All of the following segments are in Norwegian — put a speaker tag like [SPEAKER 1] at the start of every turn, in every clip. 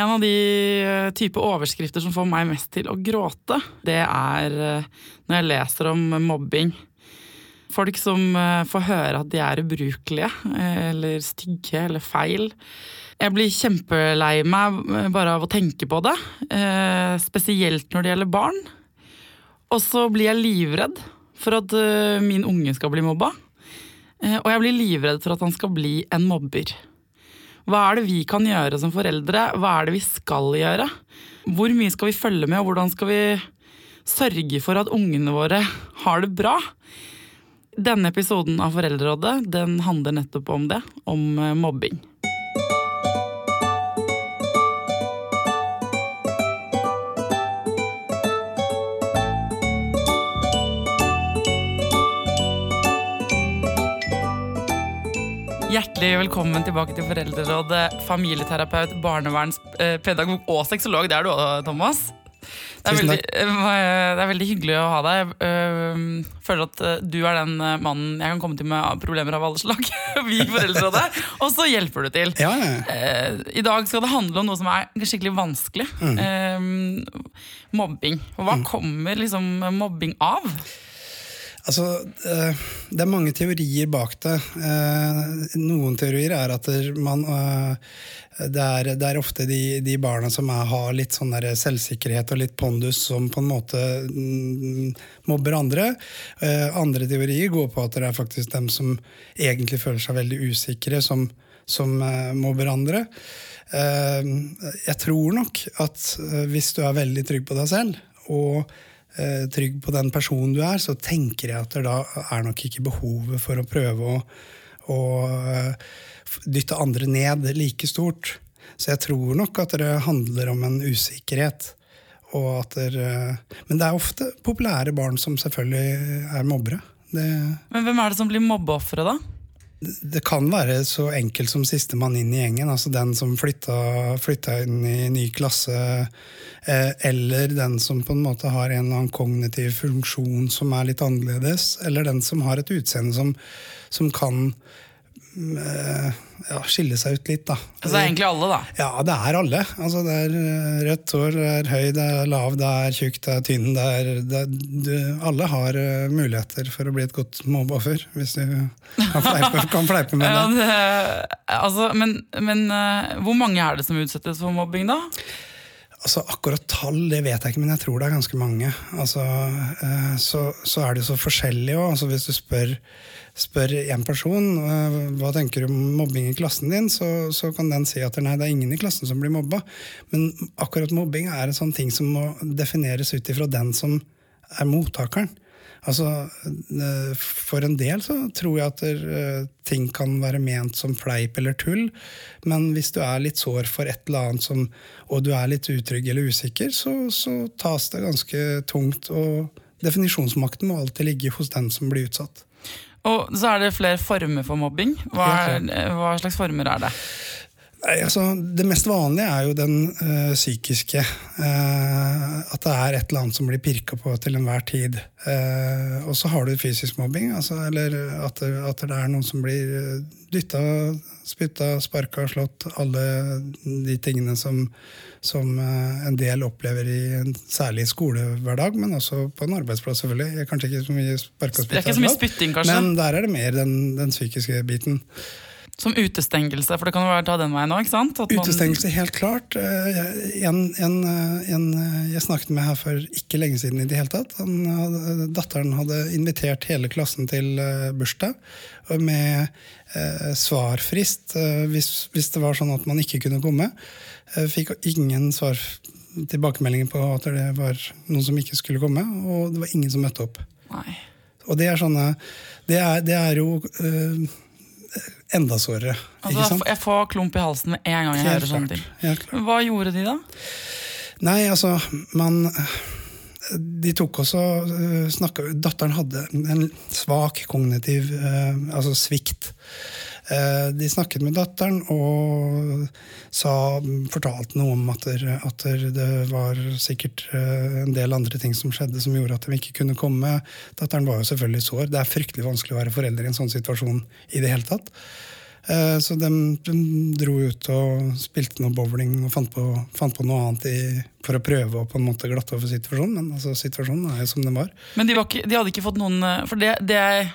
[SPEAKER 1] En av de eh, type overskrifter som får meg mest til å gråte, det er eh, når jeg leser om mobbing. Folk som eh, får høre at de er ubrukelige, eller stygge, eller feil. Jeg blir kjempelei meg bare av å tenke på det, spesielt når det gjelder barn. Og så blir jeg livredd for at min unge skal bli mobba. Og jeg blir livredd for at han skal bli en mobber. Hva er det vi kan gjøre som foreldre? Hva er det vi skal gjøre? Hvor mye skal vi følge med, og hvordan skal vi sørge for at ungene våre har det bra? Denne episoden av Foreldrerådet den handler nettopp om det, om mobbing. Hjertelig velkommen tilbake til Foreldrerådet, familieterapeut, barnevernspedagog og sexolog. Det er du òg, Thomas. Det er, veldig, eh, det er veldig hyggelig å ha deg. Jeg føler at eh, du er den eh, mannen jeg kan komme til med problemer av alle slag. Vi foreldre. Og så hjelper du til.
[SPEAKER 2] Ja, ja.
[SPEAKER 1] Eh, I dag skal det handle om noe som er skikkelig vanskelig. Mm. mobbing. Og hva kommer liksom mobbing av?
[SPEAKER 2] Altså, eh, det er mange teorier bak det. Eh, Noen teorier er at man eh, det er, det er ofte de, de barna som er, har litt sånn selvsikkerhet og litt pondus, som på en måte mm, mobber andre. Andre teorier går på at det er faktisk dem som egentlig føler seg veldig usikre, som, som mobber andre. Jeg tror nok at hvis du er veldig trygg på deg selv, og trygg på den personen du er, så tenker jeg at det da er nok ikke behovet for å prøve å, å eh, dytte andre ned like stort. Så jeg tror nok at det handler om en usikkerhet. Og at det, men det er ofte populære barn som selvfølgelig er mobbere. Det,
[SPEAKER 1] Men hvem er det som blir mobbeofre, da?
[SPEAKER 2] Det kan være så enkelt som sistemann inn i gjengen. altså Den som flytta, flytta inn i ny klasse. Eh, eller den som på en måte har en eller annen kognitiv funksjon som er litt annerledes. Eller den som har et utseende som, som kan ja, skille seg ut litt. da.
[SPEAKER 1] Altså, det er egentlig alle, da.
[SPEAKER 2] Ja, det er alle. Altså, det er eh, rødt hår, det er høy, det er lav, det er tjukk, det er tynn. Det er, det er, du, alle har eh, muligheter for å bli et godt mobbeoffer, hvis du kan fleipe, kan fleipe med
[SPEAKER 1] Ja,
[SPEAKER 2] det.
[SPEAKER 1] det altså, men men eh, hvor mange er det som utsettes for mobbing, da?
[SPEAKER 2] Altså, akkurat tall det vet jeg ikke, men jeg tror det er ganske mange. Altså, eh, så, så er det så forskjellig òg. Altså, hvis du spør, spør en person eh, hva tenker du om mobbing i klassen din, så, så kan den si at nei, det er ingen i klassen som blir mobba. Men akkurat mobbing er en sånn ting som må defineres ut ifra den som er mottakeren. Altså, eh, For en del så tror jeg at eh, ting kan være ment som fleip eller tull, men hvis du er litt sår for et eller annet som, og du er litt utrygg eller usikker, så, så tas det ganske tungt. Og definisjonsmakten må alltid ligge hos den som blir utsatt.
[SPEAKER 1] Og så er det flere former for mobbing. Hva, er, hva slags former er det?
[SPEAKER 2] Altså, det mest vanlige er jo den øh, psykiske. Øh, at det er et eller annet som blir pirka på til enhver tid. Uh, og så har du fysisk mobbing, altså, eller at det, at det er noen som blir dytta, spytta, sparka, slått. Alle de tingene som, som uh, en del opplever i en særlig skolehverdag, men også på en arbeidsplass, selvfølgelig. Kanskje ikke så mye sparka,
[SPEAKER 1] spytting, kanskje?
[SPEAKER 2] Men der er det mer den, den psykiske biten.
[SPEAKER 1] Som utestengelse, for det kan jo være ta den veien òg?
[SPEAKER 2] Utestengelse, helt klart. Eh, En, en, eh, en eh, jeg snakket med her for ikke lenge siden i det hele tatt. Han hadde, datteren hadde invitert hele klassen til bursdag med eh, svarfrist hvis, hvis det var sånn at man ikke kunne komme. Fikk ingen svar tilbakemeldinger på at det var noen som ikke skulle komme, og det var ingen som møtte opp.
[SPEAKER 1] Nei.
[SPEAKER 2] Og det er sånne Det er, det er jo eh, enda sårere.
[SPEAKER 1] Altså? Jeg får klump i halsen med en gang jeg hører sånne ting. Hva gjorde de da?
[SPEAKER 2] Nei, altså, man De tok også uh, snakka Datteren hadde en svak kognitiv eh, altså svikt. Eh, de snakket med datteren og sa, fortalte noe om at, at det var sikkert eh, en del andre ting som skjedde som gjorde at de ikke kunne komme. Datteren var jo selvfølgelig sår. Det er fryktelig vanskelig å være forelder i en sånn situasjon i det hele tatt. Eh, Så de, de dro ut og spilte noe bowling og fant på, fant på noe annet i, for å prøve å på en måte glatte over situasjonen. Men altså, situasjonen er jo som den var.
[SPEAKER 1] Men de, var ikke, de hadde ikke fått noen For det, det er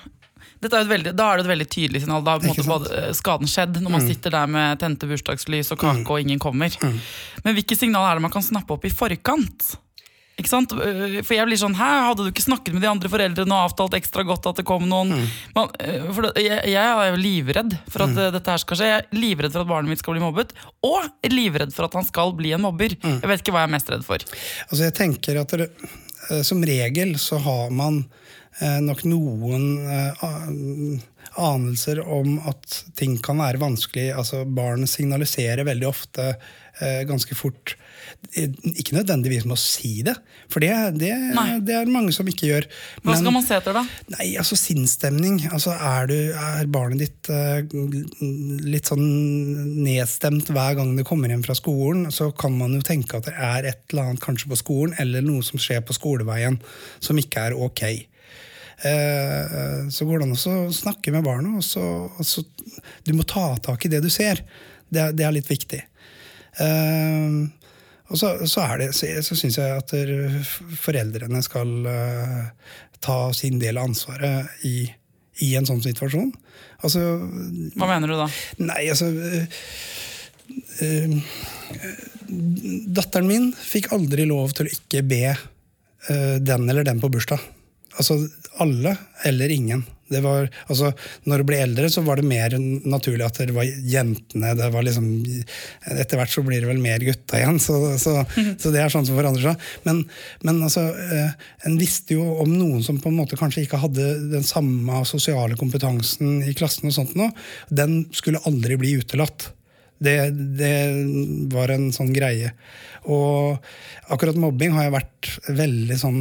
[SPEAKER 1] er veldig, da er det et veldig tydelig signal. Da har eh, skaden skjedd, når man sitter der med tente bursdagslys og kake og ingen kommer. Men hvilke signal er det man kan snappe opp i forkant? Ikke sant? Øh, For jeg blir sånn, Hæ, Hadde du ikke snakket med de andre foreldrene og avtalt ekstra godt at det kom noen? Man, øh, det, jeg, jeg er jo livredd for at øh, dette her skal skje. Jeg er livredd for at barnet mitt skal bli mobbet. Og livredd for at han skal bli en mobber. Jeg vet ikke hva jeg er mest redd for.
[SPEAKER 2] Altså jeg tenker at det, Som regel så har man nok noen eh, anelser om at ting kan være vanskelig. Altså Barn signaliserer veldig ofte eh, ganske fort. Eh, Ikke nødvendigvis med å si det, for det, det, det er mange som ikke gjør.
[SPEAKER 1] Hva
[SPEAKER 2] Men-
[SPEAKER 1] skal man se etter, da?
[SPEAKER 2] Nei, altså sinnsstemning. Altså, er, du, er barnet ditt eh, litt sånn nedstemt hver gang det kommer hjem fra skolen, så kan man jo tenke at det er et eller annet kanskje på skolen, eller noe som skjer på skoleveien som ikke er ok. Eh, så går det an å snakke med barna. og så, og så Du må ta tak i det du ser. Det, er- det er litt viktig. Eh, og så, så, er det, så, så syns jeg at foreldrene skal eh, ta sin del av ansvaret i, i en sånn situasjon. Altså
[SPEAKER 1] Hva mener du da?
[SPEAKER 2] Nei, altså Datteren min fikk aldri lov til å ikke be den eller den på bursdag. Altså alle eller ingen. Det var, altså, når du blir eldre, så var det mer naturlig at det var jentene. Det var liksom, etter hvert så blir det vel mer gutta igjen, så, så, så det er sånn som forandrer seg. Men, men altså, eh, en visste jo om noen som på en måte kanskje ikke hadde den samme sosiale kompetansen i klassen. og sånt nå. Den skulle aldri bli utelatt. Det, det var en sånn greie. Og akkurat mobbing har jeg vært veldig sånn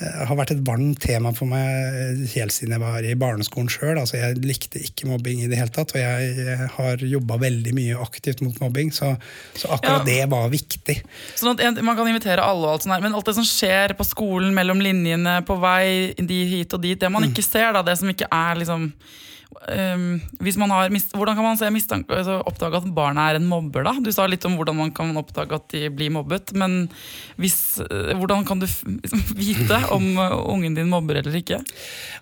[SPEAKER 2] har vært et varmt tema for meg helt siden jeg var i barneskolen sjøl. Altså, jeg likte ikke mobbing i det hele tatt, og jeg har jobba veldig mye aktivt mot mobbing, så, så akkurat
[SPEAKER 1] Ja.
[SPEAKER 2] det var viktig.
[SPEAKER 1] Sånn at Man kan invitere alle, og alt sånt her, men alt det som skjer på skolen, mellom linjene, på vei de hit og dit, det man ikke ser, da, det som ikke er liksom ehm, hvis man har, mis- Hvordan kan man se mistanke, altså oppdage at barna er en mobber? da? Du sa litt om hvordan man kan oppdage at de blir mobbet. Men hvis, eh, hvordan kan du vite om eh, ungen din mobber eller ikke?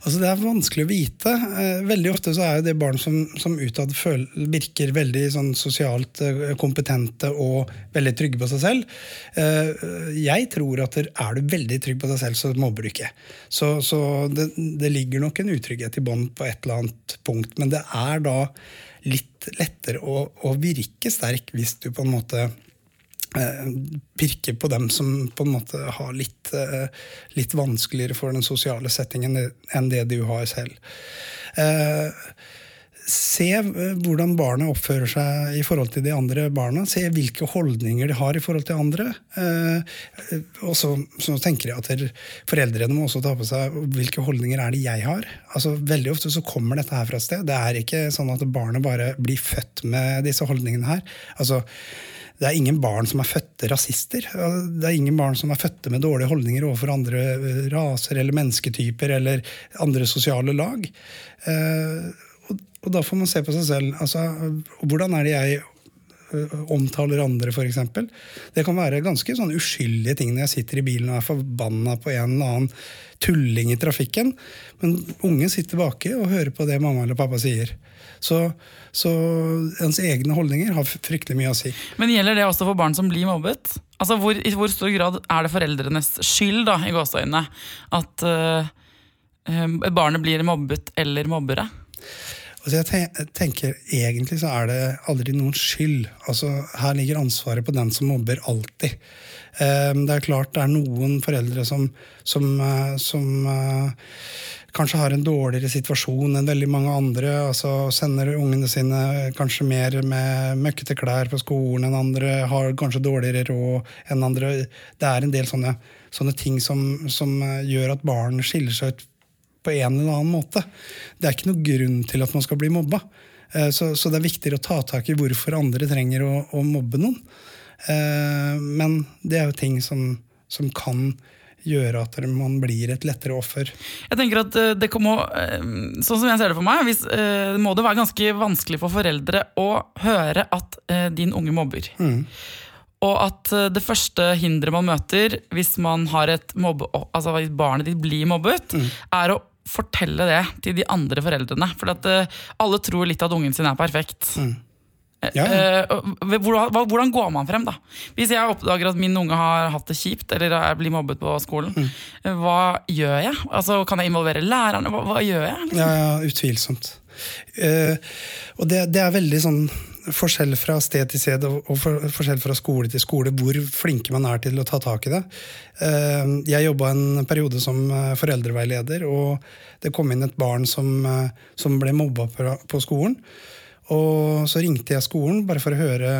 [SPEAKER 2] Altså Det er vanskelig å vite. Eh, Veldig ofte så er det barn som, som utad virker veldig sånn sosialt kompetente og veldig trygge på seg selv. Jeg tror at er du veldig trygg på deg selv, så mobber du ikke. Så, så det, det ligger nok en utrygghet i bånd på et eller annet punkt, men det er da litt lettere å, å virke sterk hvis du på en måte eh, på dem som på en måte har litt, eh, litt vanskeligere for den sosiale settingen enn det du har selv. Eh, Se eh, hvordan barnet oppfører seg i forhold til de andre barna. Se hvilke holdninger de har i forhold til andre. Eh, og så, så tenker jeg at Foreldrene må også ta på seg hvilke holdninger er det jeg har. Altså Veldig ofte så kommer dette her fra et sted. Det er ikke sånn at barnet bare blir født med disse holdningene her. Altså det er ingen barn som er fødte rasister. Det er ingen barn som er fødte med dårlige holdninger overfor andre eh, raser eller mennesketyper eller andre sosiale lag. Og, da får man se på seg selv. Altså, hvordan er det jeg omtaler andre, f.eks.? Det kan være ganske sånn uskyldige ting når jeg sitter i bilen og er forbanna på en eller annen tulling i trafikken. Men ungen sitter baki og hører på det mamma eller pappa sier. Så, så ens egne holdninger har fryktelig mye å si.
[SPEAKER 1] Men gjelder det også for barn som blir mobbet? Altså hvor, I hvor stor grad er det foreldrenes skyld da, i gåseøynene at eh, barnet blir mobbet eller mobbere?
[SPEAKER 2] Altså jeg tenker Egentlig så er det aldri noen skyld. Altså Her ligger ansvaret på den som mobber, alltid. Eh, Det er klart det er noen foreldre som, som, eh, som eh, kanskje har en dårligere situasjon enn veldig mange andre. altså Sender ungene sine kanskje mer med møkkete klær på skolen enn andre. Har kanskje dårligere råd enn andre. Det er en del sånne, sånne ting som, som eh, gjør at barn skiller seg ut på en eller annen måte. Det er ikke noe grunn til at man skal bli mobba. Eh, Så, så det er viktigere å ta tak i hvorfor andre trenger å, å mobbe noen. Eh, Men det er jo ting som, som kan gjøre at man blir et lettere offer.
[SPEAKER 1] Jeg tenker at eh, det må, eh, Sånn som jeg ser det for meg, hvis, må det være ganske vanskelig for foreldre å høre at din unge mobber.
[SPEAKER 2] Mm.
[SPEAKER 1] Og at det første hinderet man møter hvis man har et mobbe, altså barnet ditt blir mobbet,
[SPEAKER 2] mm.
[SPEAKER 1] er å fortelle det til de andre foreldrene. For at alle tror litt at ungen sin er perfekt.
[SPEAKER 2] Mm.
[SPEAKER 1] Ja. Uh, hvordan, hvordan, går man frem, da? Hvis jeg oppdager at min unge har hatt det kjipt, eller jeg blir mobbet på skolen, mm. uh, hva gjør jeg? Altså, kan jeg involvere lærerne? Hva, hva gjør jeg?
[SPEAKER 2] Liksom? Ja, ja, utvilsomt. Uh, og det, det, er veldig sånn forskjell fra sted til sted og, og for, forskjell fra skole til skole hvor flinke man er til å ta tak i det. Jeg jobba en periode som foreldreveileder, og det kom inn et barn som, som ble mobba på skolen. Og så ringte jeg skolen bare for å høre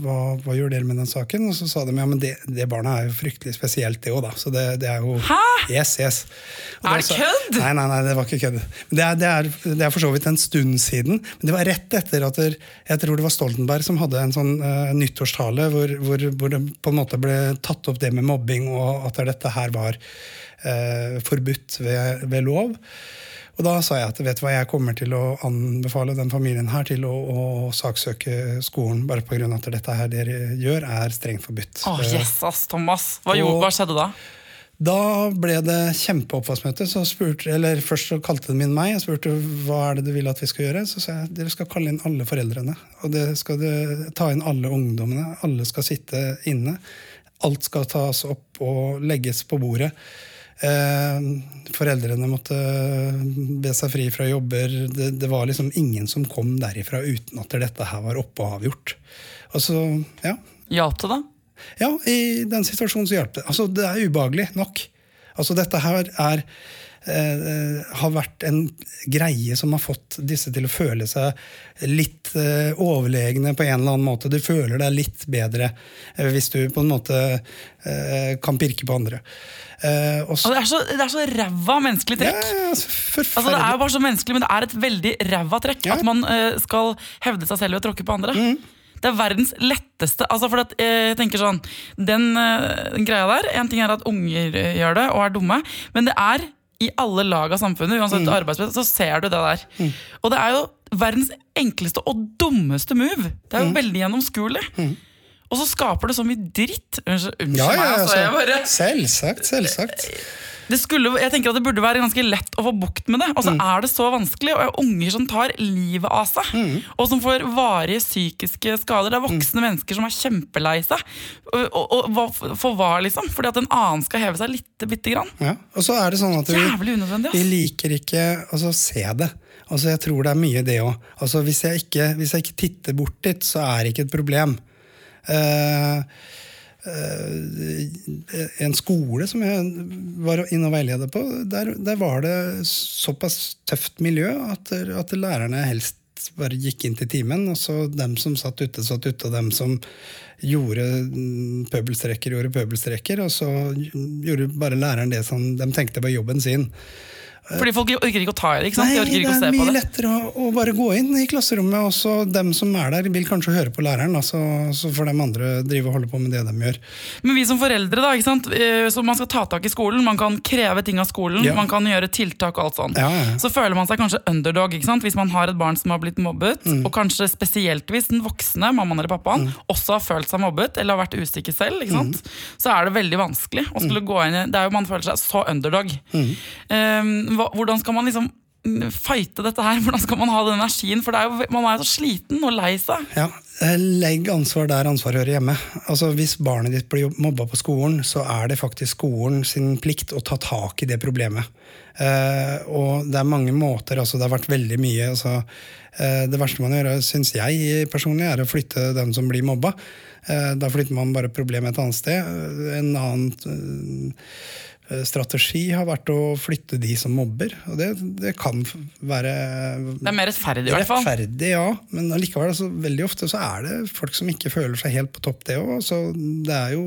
[SPEAKER 2] hva, hva gjør dere med den saken. Og så sa de ja, men det, det barnet er jo fryktelig spesielt, det òg, da. Så det, det, er jo
[SPEAKER 1] Hæ?
[SPEAKER 2] Yes, yes.
[SPEAKER 1] Og er det kødd?
[SPEAKER 2] Nei, nei, nei, det var ikke kødd. Det er, det, er, det er for så vidt en stund siden. Men det var rett etter at der, jeg tror det var Stoltenberg som hadde en sånn uh, nyttårstale hvor, hvor, hvor, det på en måte ble tatt opp det med mobbing, og at dette her var uh, forbudt ved, ved lov. Og da sa jeg at vet du hva, jeg kommer til å anbefale den familien her til å, å saksøke skolen, bare pga. at dette her dere gjør, er strengt forbudt.
[SPEAKER 1] Åh, yes, ass, Thomas. Hva, og, hva skjedde da?
[SPEAKER 2] Da ble det kjempeoppvaskmøte. så spurte, eller Først så kalte de inn meg og spurte hva er det du vil at vi skal gjøre. Så sa jeg dere skal kalle inn alle foreldrene. Og det skal ta inn alle ungdommene. Alle skal sitte inne. Alt skal tas opp og legges på bordet. Eh, foreldrene måtte be seg fri fra jobber. Det, det, var liksom ingen som kom derifra uten at dette her var oppe og avgjort. Altså, ja.
[SPEAKER 1] Hjalp det, da?
[SPEAKER 2] Ja, i den situasjonen så hjalp det. Altså, det er ubehagelig nok. Altså, dette her er eh, har vært en greie som har fått disse til å føle seg litt eh, overlegne på en eller annen måte. Du føler deg litt bedre eh, hvis du på en måte eh, kan pirke på andre.
[SPEAKER 1] Uh, også, det, er så, det er så ræva menneskelig trekk.
[SPEAKER 2] Ja, altså,
[SPEAKER 1] altså, det er jo bare så menneskelig, men det er et veldig ræva trekk ja. at man uh, skal hevde seg selv ved å tråkke på andre.
[SPEAKER 2] Mm.
[SPEAKER 1] Det er verdens letteste altså for at, eh, jeg tenker sånn, den, den, greia der En ting er at unger gjør det og er dumme, men det er i alle lag av samfunnet, uansett mm. arbeidsplass, så ser du det der.
[SPEAKER 2] Mm.
[SPEAKER 1] Og det er jo verdens enkleste og dummeste move. Det er jo mm. veldig gjennomskuelig.
[SPEAKER 2] Mm.
[SPEAKER 1] Og så skaper det så mye dritt. Unnskyld
[SPEAKER 2] ja, ja,
[SPEAKER 1] meg, altså.
[SPEAKER 2] Jeg bare... Selvsagt. selvsagt.
[SPEAKER 1] Det skulle, jeg tenker at det burde være ganske lett å få bukt med det. Og så mm. er det så vanskelig. Og unger som tar livet av seg,
[SPEAKER 2] mm.
[SPEAKER 1] og som får varige psykiske skader. Det er voksne mm. mennesker som er kjempelei seg. Og, og, og, for hva, liksom? Fordi at en annen skal heve seg litt, bitte grann.
[SPEAKER 2] Ja. Og så er det sånn at vi,
[SPEAKER 1] vi
[SPEAKER 2] liker ikke å altså, se det. Altså, jeg tror det er mye det òg. Altså, hvis, hvis jeg ikke titter bort dit, så er det ikke et problem. Eh, en skole som jeg var inne og veileda på, der, der, var det såpass tøft miljø at, at, lærerne helst bare gikk inn til timen. Og så dem som satt ute, satt ute, og dem som gjorde pøbelstreker, gjorde pøbelstreker. Og så gjorde bare læreren det som de tenkte var jobben sin.
[SPEAKER 1] Fordi folk orker ikke å ta i det? ikke sant?
[SPEAKER 2] Nei,
[SPEAKER 1] de
[SPEAKER 2] det er mye lettere å, å, bare gå inn i klasserommet. Og så dem som er der, vil kanskje høre på læreren. Da, så, så får de andre drive og holde på med det de gjør.
[SPEAKER 1] Men vi som foreldre, da, ikke sant? Eh, så man skal ta tak i skolen. Man kan kreve ting av skolen. Ja. Man kan gjøre tiltak og alt sånt.
[SPEAKER 2] Ja, ja.
[SPEAKER 1] Så føler man seg kanskje underdog ikke sant? hvis man har et barn som har blitt mobbet. Mm. Og kanskje spesielt hvis den voksne, mammaen eller pappaen, mm. også har følt seg mobbet eller har vært usikker selv. ikke sant? Mm. Så er det veldig vanskelig å skulle mm. gå inn i Det er jo Man føler seg så underdog. Um, hvordan skal man liksom fighte dette her? Hvordan skal man ha den energien? For er jo, man er jo så sliten og lei seg.
[SPEAKER 2] Ja, eh, Legg ansvar der ansvar hører hjemme. Altså Hvis barnet ditt blir mobba på skolen, så er det faktisk skolen sin plikt å ta tak i det problemet. Uh, og det er mange måter. altså Det har vært veldig mye. altså uh, Det verste man gjør, syns jeg personlig, er å flytte den som blir mobba. Eh, da flytter man bare problemet et annet sted. En annen eh, Eh, strategi har vært å flytte de som mobber. Og det, det kan være
[SPEAKER 1] Det er mer rettferdig, i hvert fall.
[SPEAKER 2] Rettferdig, ja. Men allikevel, altså, veldig ofte så er det folk som ikke føler seg helt på topp, det òg. Så det er jo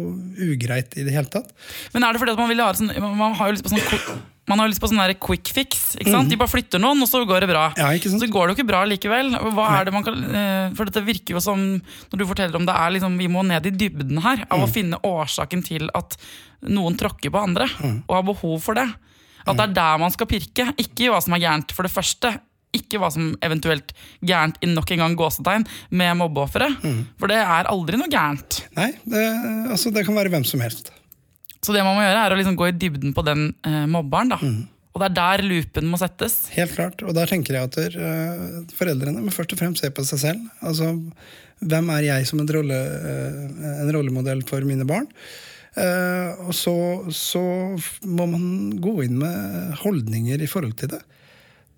[SPEAKER 2] ugreit i det hele tatt.
[SPEAKER 1] Men er det fordi at man vil ha sånn Man har jo lyst på sånn Man har lyst på sånn der quick fix. ikke sant? De bare flytter noen, og så går det bra.
[SPEAKER 2] Mm. Ja, ikke sant?
[SPEAKER 1] Så går det jo ikke bra likevel. Hva er det man kan, eh, for dette virker jo som, når du forteller om det er liksom, Vi må ned i dybden her av å
[SPEAKER 2] Mm.
[SPEAKER 1] finne årsaken til at noen tråkker på andre,
[SPEAKER 2] Mm.
[SPEAKER 1] og har behov for det. At det er der man skal pirke, ikke i hva som er gærent, for det første. Ikke hva som eventuelt gærent i nok en gang gåsetegn med mobbeofferet.
[SPEAKER 2] Mm.
[SPEAKER 1] For det er aldri noe gærent.
[SPEAKER 2] Nei, det, altså, det kan være hvem som helst.
[SPEAKER 1] Så det man må gjøre, er å liksom gå i dybden på den eh, mobberen. da. Og det er der loopen må settes.
[SPEAKER 2] Helt klart. Og der tenker jeg at eh, foreldrene må først og fremst se på seg selv. Altså, hvem er jeg som en, rolle, uh, en rollemodell for mine barn? Uh, og så, så må man gå inn med holdninger i forhold til det.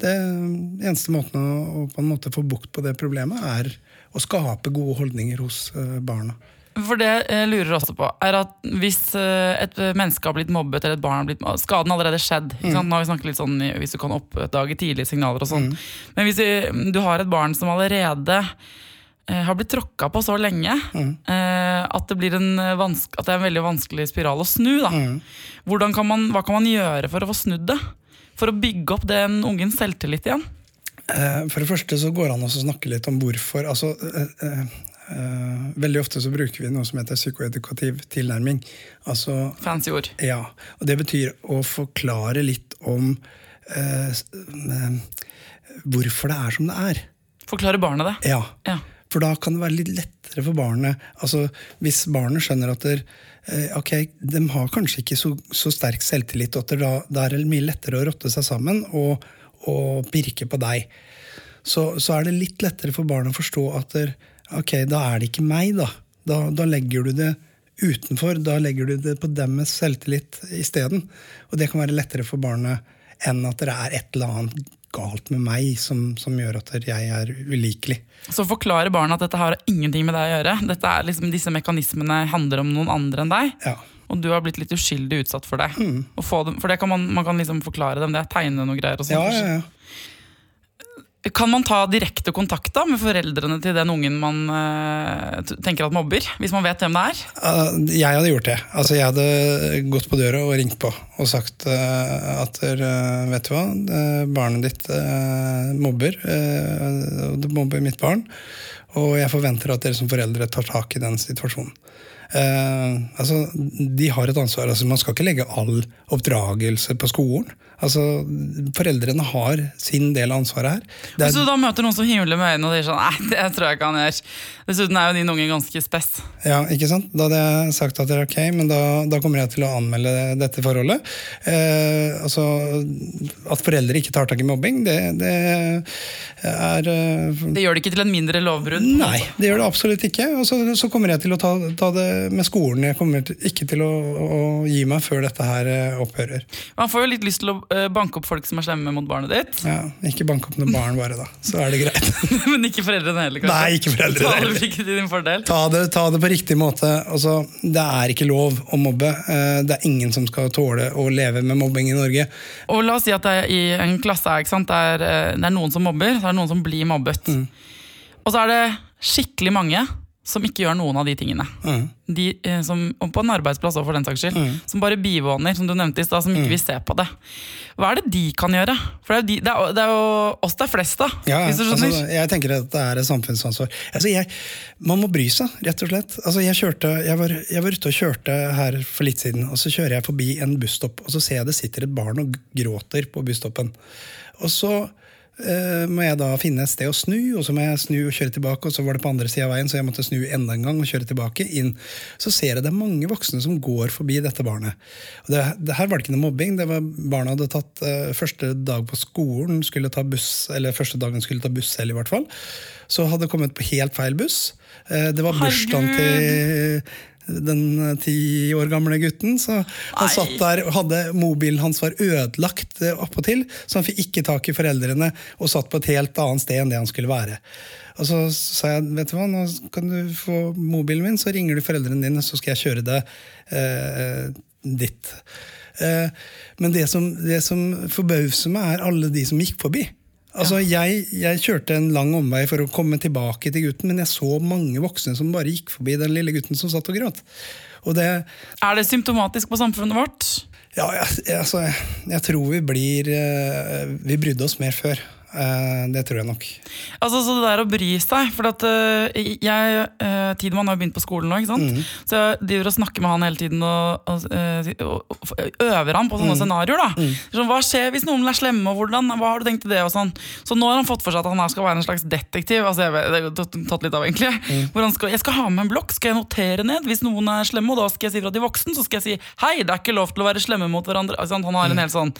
[SPEAKER 2] Det eneste måten å, å på en måte få bukt på det problemet, er å skape gode holdninger hos barna.
[SPEAKER 1] For det jeg lurer også på, er at hvis eh, et menneske har blitt mobbet, eller et barn har blitt mobbet, skaden allerede skjedd. Sant? Nå har vi snakket litt sånn hvis du kan oppdage tidlige signaler og sånn. Men hvis du, du har et barn som allerede eh, har blitt tråkka på så lenge mm. at, det blir en eh, vanske, at det er en veldig vanskelig spiral å snu. Da. Hvordan kan man, hva kan man gjøre for å få snudd det? For å bygge opp den ungens selvtillit igjen?
[SPEAKER 2] Eh, For det første så går det an å snakke litt om hvorfor. Altså, eh, eh, eh, veldig ofte så bruker vi noe som heter psykoedukativ tilnærming. Altså,
[SPEAKER 1] Fancy ord.
[SPEAKER 2] ja, og Det betyr å forklare litt om eh, eh, hvorfor det er som det er.
[SPEAKER 1] Forklare barnet det.
[SPEAKER 2] Ja,
[SPEAKER 1] Ja.
[SPEAKER 2] For da kan det være litt lettere for barnet. Altså, Hvis barnet skjønner at der, eh, ok, de har kanskje ikke så, så sterk selvtillit, og da, da er det mye lettere å rotte seg sammen og, og pirke på deg, så, så er det litt lettere for barnet å forstå at der, ok, da er det ikke meg, da. Da, da legger du det utenfor. Da legger du det på deres selvtillit isteden. Og det kan være lettere for barnet enn at det er et eller annet galt med meg som, som gjør at jeg er ulikelig.
[SPEAKER 1] Så forklare barna at dette har ingenting med deg å gjøre. Dette er liksom, disse mekanismene handler om noen andre enn deg.
[SPEAKER 2] Ja.
[SPEAKER 1] Og du har blitt litt uskyldig utsatt for det. Og få dem, for det kan man, man kan liksom forklare dem det. Tegne noe greier. Og sånn.
[SPEAKER 2] Ja, ja, ja.
[SPEAKER 1] Kan man ta direkte kontakt da med foreldrene til den ungen man uh, tenker at mobber? Hvis man vet hvem det er?
[SPEAKER 2] Uh, Jeg hadde gjort det. Altså, jeg hadde gått på døra og ringt på og sagt uh, at vet du hva, barnet ditt mobber. det mobber mitt barn. Og jeg forventer at dere som foreldre tar tak i den situasjonen. Uh, altså, de har et ansvar. Altså, man skal ikke legge all oppdragelse på skolen. Altså, Foreldrene har sin del av ansvaret her. Det
[SPEAKER 1] Hvis
[SPEAKER 2] er,
[SPEAKER 1] du da møter noen som himler med øynene og sier sånn Nei, det tror jeg ikke han gjør. Dessuten er jo din unge ganske spess.
[SPEAKER 2] Ja, ikke sant? Da hadde jeg sagt at det er ok, men da, da kommer jeg til å anmelde dette forholdet. Eh, altså, At foreldre ikke tar tak i mobbing, det, det er eh,
[SPEAKER 1] Det gjør det ikke til en mindre lovbrudd.
[SPEAKER 2] Nei, det gjør det absolutt ikke. Og så, så kommer jeg til å ta, ta det med skolen. Jeg kommer ikke til å, å gi meg før dette her eh, opphører.
[SPEAKER 1] Man får jo litt lyst til å eh, banke opp folk som er slemme mot barnet ditt.
[SPEAKER 2] Ja, ikke banke opp noen barn, bare, da. Så er det greit.
[SPEAKER 1] Men ikke foreldrene heller, kanskje.
[SPEAKER 2] Nei, ikke foreldrene
[SPEAKER 1] Ta det ikke til din fordel.
[SPEAKER 2] Ta det, ta det på riktig måte. Altså, det er ikke lov å mobbe. Eh, Det er ingen som skal tåle å leve med mobbing i Norge.
[SPEAKER 1] Og la oss si at det er i en klasse ikke sant? Det, er, eh, det er noen som mobber, så er det noen som blir mobbet.
[SPEAKER 2] Mm.
[SPEAKER 1] Og så er det skikkelig mange som ikke gjør noen av de tingene.
[SPEAKER 2] Mm.
[SPEAKER 1] De eh, som, og På en arbeidsplass også, for den saks skyld. Som bare bivåner, som du nevnte i stad, som
[SPEAKER 2] Mm.
[SPEAKER 1] ikke vil se på det. Hva er det de kan gjøre? For det er, jo de, det er, det er jo oss det er flest, av.
[SPEAKER 2] Ja,
[SPEAKER 1] skjønner.
[SPEAKER 2] altså, jeg tenker at det er et samfunnsansvar. Altså, jeg, man må bry seg, rett og slett. Altså, jeg, kjørte, jeg, var, jeg var ute og kjørte her for litt siden, og så kjører jeg forbi en busstopp, og så ser jeg det sitter et barn og gråter på busstoppen. Og så eh, må jeg da finne et sted å snu, og så må jeg snu og kjøre tilbake, og så var det på andre sida av veien, så jeg måtte snu enda en gang og kjøre tilbake inn. Så ser jeg det er mange voksne som går forbi dette barnet. Og det, det her var det ikke noe mobbing, det var barna hadde tatt uh, første dag på skolen, skulle ta buss, eller første dagen skulle ta buss selv i hvert fall, så hadde kommet på helt feil buss. Uh, det var bursdagen til den ti år gamle gutten. Så han
[SPEAKER 1] Nei.
[SPEAKER 2] satt der og hadde mobilen hans var ødelagt eh, oppåtil, så han fikk ikke tak i foreldrene og satt på et helt annet sted enn det han skulle være. Og så sa jeg vet du hva, nå kan du få mobilen min, så ringer du foreldrene dine, så skal jeg kjøre deg eh, dit. Eh, men det som, det som forbauser meg, er alle de som gikk forbi. Altså, jeg, jeg kjørte en lang omvei for å komme tilbake til gutten, men jeg så mange voksne som bare gikk forbi den lille gutten som satt og gråt. Og det,
[SPEAKER 1] Er det symptomatisk på samfunnet vårt?
[SPEAKER 2] ja, jeg, jeg, altså, jeg tror vi blir eh, Vi brydde oss mer før. Eh, det tror jeg nok.
[SPEAKER 1] Altså, så det der å bry seg For at øh, jeg øh, Tidemann har jo begynt på skolen nå, ikke sant?
[SPEAKER 2] Mm.
[SPEAKER 1] Så jeg driver og snakker med han hele tiden og, og, og, og øver han på
[SPEAKER 2] sånne
[SPEAKER 1] sånne scenarioer. da sånn, Hva skjer hvis noen er slemme, og hvordan? Hva har du tenkt til det? og sånn Så nå har han fått for seg at han her skal være en slags detektiv. Altså, jeg det jo tatt- litt av egentlig
[SPEAKER 2] Mhm.
[SPEAKER 1] Skal, Jeg skal ha med en blokk, skal jeg notere ned hvis noen er slemme, og da skal jeg si fra til voksen, så skal jeg si hei, det er ikke lov til å være slemme mot hverandre. Altså, han har en helt sånn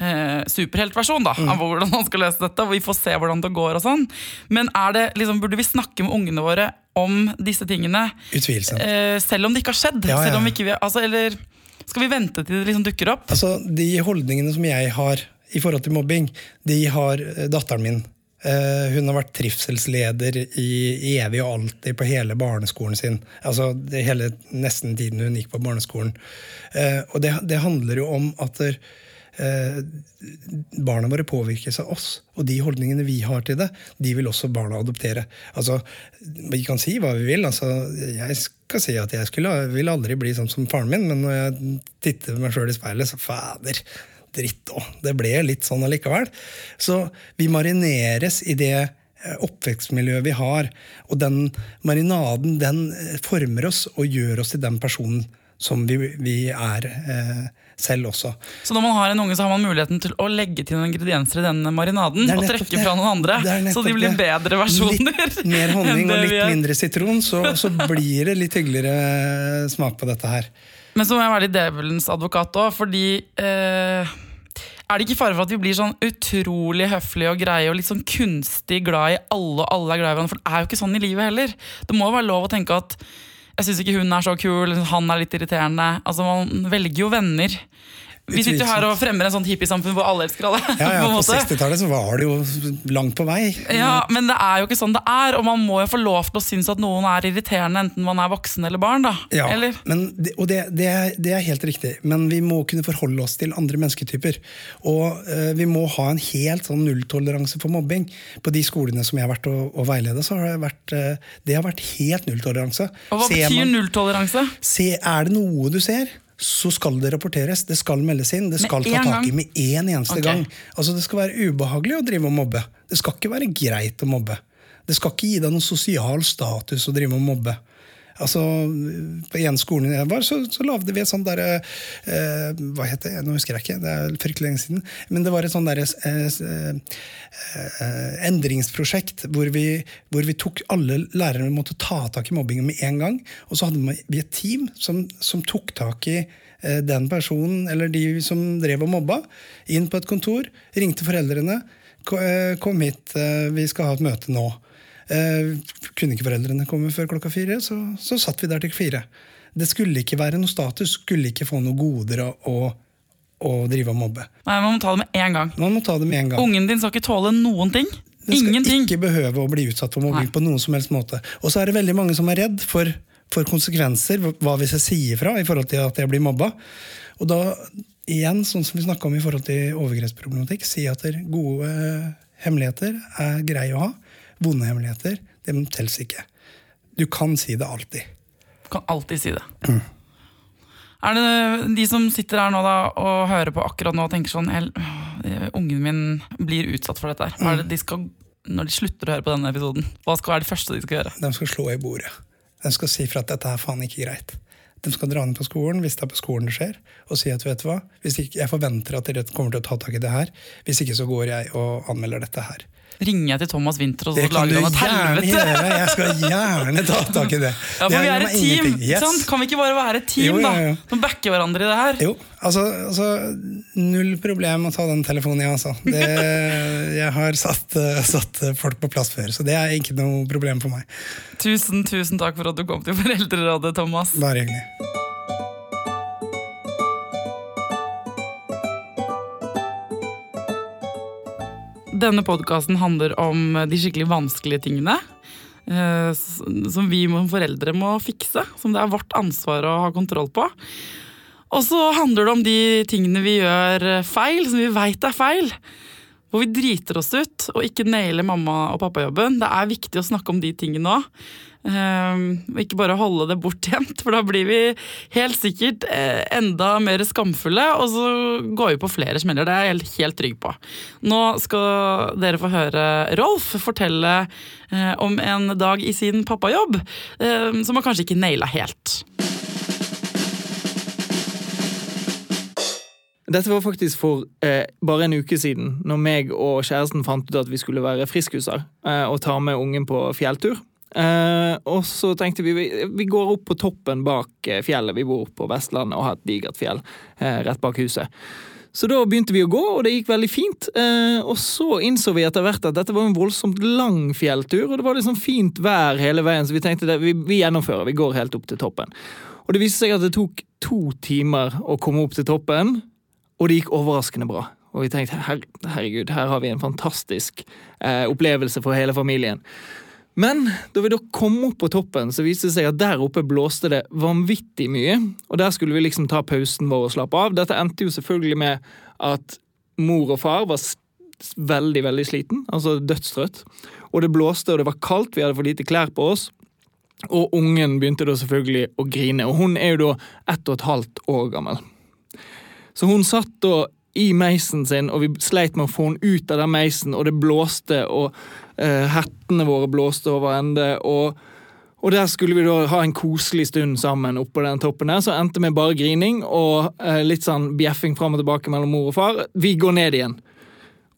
[SPEAKER 1] eh, superheltversjon da, av hvordan han skal løse dette, og vi får se hvordan det går og sånn. Men er det, liksom, burde vi snakke med ungene våre om disse tingene,
[SPEAKER 2] Utvilsomt.
[SPEAKER 1] eh, selv om det ikke har skjedd?
[SPEAKER 2] Ja, ja, ja.
[SPEAKER 1] vi altså, eller skal vi vente til det liksom dukker opp?
[SPEAKER 2] Altså, De holdningene som jeg har i forhold til mobbing, de har eh, datteren min. Eh, hun har vært trivselsleder i, i evig og alltid på hele barneskolen sin. Altså det hele Nesten tiden hun gikk på barneskolen. Eh, og det, det handler jo om at barna våre påvirkes av oss. Og de holdningene vi har til det, de vil også barna adoptere. Altså, Vi kan si hva vi vil. Altså, jeg skal si at jeg skulle, vil aldri bli sånn som faren min, men når jeg titter meg sjøl i speilet, så fader, dritt òg. Det ble litt sånn allikevel. Så vi marineres i det eh, oppvekstmiljøet vi har. Og den marinaden den eh, former oss og gjør oss til den personen som vi, vi er eh, selv også.
[SPEAKER 1] Så når man har en unge, så har man muligheten til å legge til noen ingredienser i den marinaden og trekke
[SPEAKER 2] det.
[SPEAKER 1] fra noen andre. Så de blir bedre versjoner.
[SPEAKER 2] Litt mer honning og litt mindre sitron, så, så blir det litt hyggeligere smak på dette her.
[SPEAKER 1] Men så må jeg være litt djevelens advokat òg, fordi eh, Er det ikke fare for at vi blir sånn utrolig høflige og greie og litt sånn kunstig glad i alle, og alle er glad i hverandre? For det er jo ikke sånn i livet heller. Det må jo være lov å tenke at jeg syns ikke hun er så kul, han er litt irriterende. Altså Man velger jo venner. Vi sitter jo her og fremmer en sånn hippiesamfunn hvor alle elsker alle.
[SPEAKER 2] Ja, ja,
[SPEAKER 1] på
[SPEAKER 2] På 60-tallet så var det jo langt på vei.
[SPEAKER 1] Ja, Men det er jo ikke sånn det er, og man må jo få lov til å synes at noen er irriterende, enten man er voksen eller barn. da
[SPEAKER 2] Ja,
[SPEAKER 1] Eller?
[SPEAKER 2] men og det, det, er, det er helt riktig, men vi må kunne forholde oss til andre mennesketyper. Og uh, vi må ha en helt sånn nulltoleranse for mobbing. På de skolene som jeg har vært og, og veiledet, så har det vært, uh, det har vært helt nulltoleranse.
[SPEAKER 1] Og hva betyr nulltoleranse?
[SPEAKER 2] Er det noe du ser, så skal det rapporteres. Det skal meldes inn. Det skal ta tak i med én eneste
[SPEAKER 1] okay.
[SPEAKER 2] gang. Altså Det skal være ubehagelig å drive og mobbe. Det skal ikke være greit å mobbe. Det skal ikke gi deg noen sosial status å drive og mobbe. Altså, På en skole jeg var, så, så lagde vi et sånt derre eh, Hva het det? Nå husker jeg ikke. Det er fryktelig lenge siden. Men det var et sånt derre eh, eh, endringsprosjekt hvor vi, hvor vi tok alle lærere måtte ta tak i mobbingen med en gang. Og så hadde vi et team som, som tok tak i eh, den personen eller de som drev og mobba, inn på et kontor, ringte foreldrene. Eh, Kom hit, eh, vi skal ha et møte nå. Eh, Kunne ikke foreldrene komme før klokka fire, så, så satt vi der til fire. Det skulle ikke være noe status, skulle ikke få noe goder å, å drive og mobbe.
[SPEAKER 1] Nei, Man må ta det med en gang.
[SPEAKER 2] Man må ta det med en gang.
[SPEAKER 1] Ungen din skal ikke tåle noen ting.
[SPEAKER 2] Den skal
[SPEAKER 1] Ingenting.
[SPEAKER 2] ikke behøve å bli utsatt for mobbing
[SPEAKER 1] Nei.
[SPEAKER 2] på noen som helst måte. Og så er det veldig mange som er redd for, for konsekvenser, hva hvis jeg sier fra i forhold til at jeg blir mobba. Og da, igjen, sånn som vi snakka om i forhold til overgrepsproblematikk, si at gode hemmeligheter er greie å ha. Vonde hemmeligheter, det telles ikke. Du kan si det alltid.
[SPEAKER 1] Du kan alltid si det.
[SPEAKER 2] Mm.
[SPEAKER 1] Er det de som sitter her nå da og hører på akkurat nå og tenker sånn «El- Ungen min blir utsatt for dette her. Hva er
[SPEAKER 2] Mm.
[SPEAKER 1] det de skal, når de slutter å høre på denne episoden, hva skal være det første de skal gjøre?
[SPEAKER 2] De skal slå i bordet. De skal si fra at dette er faen ikke greit. De skal dra ned på skolen hvis det er på skolen det skjer, og si at vet du hva, hvis ikke, jeg forventer at dere kommer til å ta tak i det her. Hvis ikke så går jeg og anmelder dette her.
[SPEAKER 1] Ringer jeg til Thomas Winther og så lager han et helvete?
[SPEAKER 2] gjøre. Jeg skal gjerne ta tak i det.
[SPEAKER 1] Ja, for
[SPEAKER 2] Det
[SPEAKER 1] vi er et team!
[SPEAKER 2] Yes.
[SPEAKER 1] Sant? Kan vi ikke bare være et team,
[SPEAKER 2] Jo, ja, ja.
[SPEAKER 1] da? Som backer hverandre i det her?
[SPEAKER 2] Jo, altså, altså Null problem å ta den telefonen, ja, altså. Det, jeg har satt, eh, satt folk på plass før, så det er ikke noe problem for meg.
[SPEAKER 1] Tusen, tusen takk for at du kom til Foreldrerådet, Thomas.
[SPEAKER 2] Bare hyggelig.
[SPEAKER 1] Denne podkasten handler om de skikkelig vanskelige tingene. eh, Som vi foreldre må fikse. Som det er vårt ansvar å ha kontroll på. Og så handler det om de tingene vi gjør feil, som vi veit er feil. Hvor vi driter oss ut og ikke nailer mamma- og pappajobben. Det er viktig å snakke om de tingene òg. Um, ikke bare holde det bortgjemt, for da blir vi helt sikkert eh, enda mer skamfulle, og så går vi på flere smeller. Det er jeg helt, helt trygg på. Nå skal dere få høre Rolf fortelle eh, om en dag i sin pappajobb eh, som han kanskje ikke naila helt.
[SPEAKER 3] Dette var faktisk for eh, bare en uke siden, når meg og kjæresten fant ut at vi skulle være friskuser eh, og ta med ungen på fjelltur. Eh, og så tenkte vi, vi går opp på toppen bak eh, fjellet. Vi bor på Vestlandet og har et digert fjell eh, rett bak huset. Så da begynte vi å gå, og det gikk veldig fint. Eh, og så innså vi etter hvert at dette var en voldsomt lang fjelltur, og det var liksom fint vær hele veien, så vi tenkte det, vi, vi gjennomfører, vi går helt opp til toppen. Og det viste seg at det tok to timer å komme opp til toppen, og det gikk overraskende bra. Og vi tenkte her, herregud, her har vi en fantastisk eh, opplevelse for hele familien. Men da vi da kom opp på toppen, så viste det seg at der oppe blåste det vanvittig mye. Og der skulle vi liksom ta pausen vår og slappe av. Dette endte jo selvfølgelig med at mor og far var veldig, veldig sliten. Altså dødstrøtt. Og det blåste, og det var kaldt, vi hadde for lite klær på oss. Og ungen begynte da selvfølgelig å grine. Og hun er jo da ett og et halvt år gammel. Så hun satt da i meisen sin, og vi sleit med å få henne ut av den meisen, og det blåste, og eh, hettene våre blåste over ende, og, og der skulle vi da ha en koselig stund sammen oppå den toppen der, så endte med bare grining og eh, litt sånn bjeffing fram og tilbake mellom mor og far. Vi går ned igjen.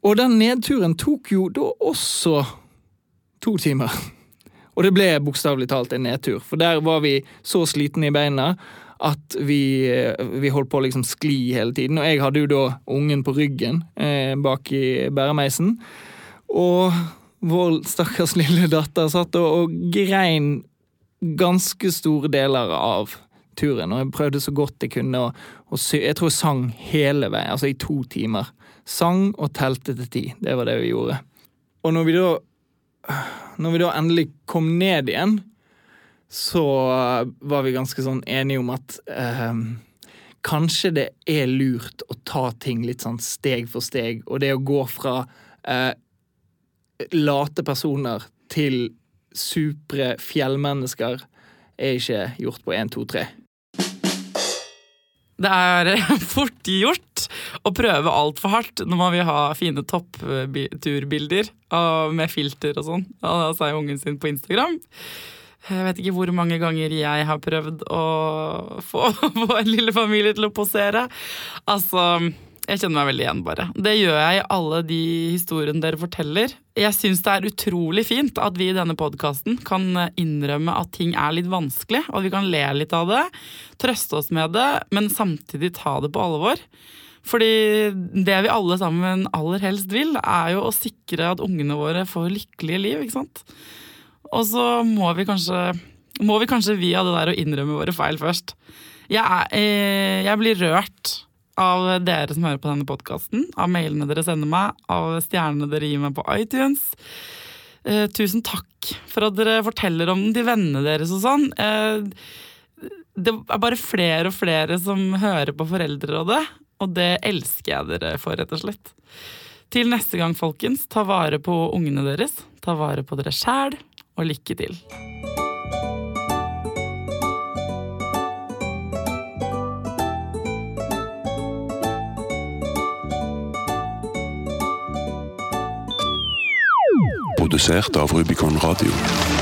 [SPEAKER 3] Og den nedturen tok jo da også to timer. Og det ble bokstavelig talt en nedtur, for der var vi så slitne i beina at vi, vi holdt på å liksom skli hele tiden. Og jeg hadde jo da ungen på ryggen eh, bak i bæremeisen. Og vår stakkars lille datter satt og, og grein ganske store deler av turen. Og jeg prøvde så godt jeg kunne å, sy Jeg tror jeg sang hele veien, altså i to timer. Sang og telte til ti. Det var det vi gjorde. Og når vi da Når vi da endelig kom ned igjen, så var vi ganske sånn enige om at eh, kanskje det er lurt å ta ting litt sånn steg for steg, og det å gå fra eh, late personer til supre fjellmennesker er ikke gjort på én, to, tre.
[SPEAKER 1] Det er fort gjort å prøve altfor hardt når man vil ha fine toppturbilder med filter og sånn av seg og ungen sin på Instagram. Jeg vet ikke hvor mange ganger jeg har prøvd å få, vår lille familie til å posere. Altså, jeg kjenner meg veldig igjen, bare. Det gjør jeg i alle de historiene dere forteller. Jeg syns det er utrolig fint at vi i denne podkasten kan innrømme at ting er litt vanskelig, og at vi kan le litt av det, trøste oss med det, men samtidig ta det på alvor. Fordi det vi alle sammen aller helst vil, er jo å sikre at ungene våre får lykkelige liv, ikke sant? Og så må vi kanskje må vi kanskje via det der å innrømme våre feil først. Jeg, er, eh, jeg blir rørt av dere som hører på denne podkasten, av mailene dere sender meg, av stjernene dere gir meg på iTunes. Eh, tusen takk for at dere forteller om den til vennene deres og sånn. Eh, det er bare flere og flere som hører på Foreldrerådet, og det elsker jeg dere for, rett og slett. Til neste gang, folkens, ta vare på ungene deres, ta vare på dere sjæl, og lykke til.
[SPEAKER 4] Produsert av Rubicon Radio.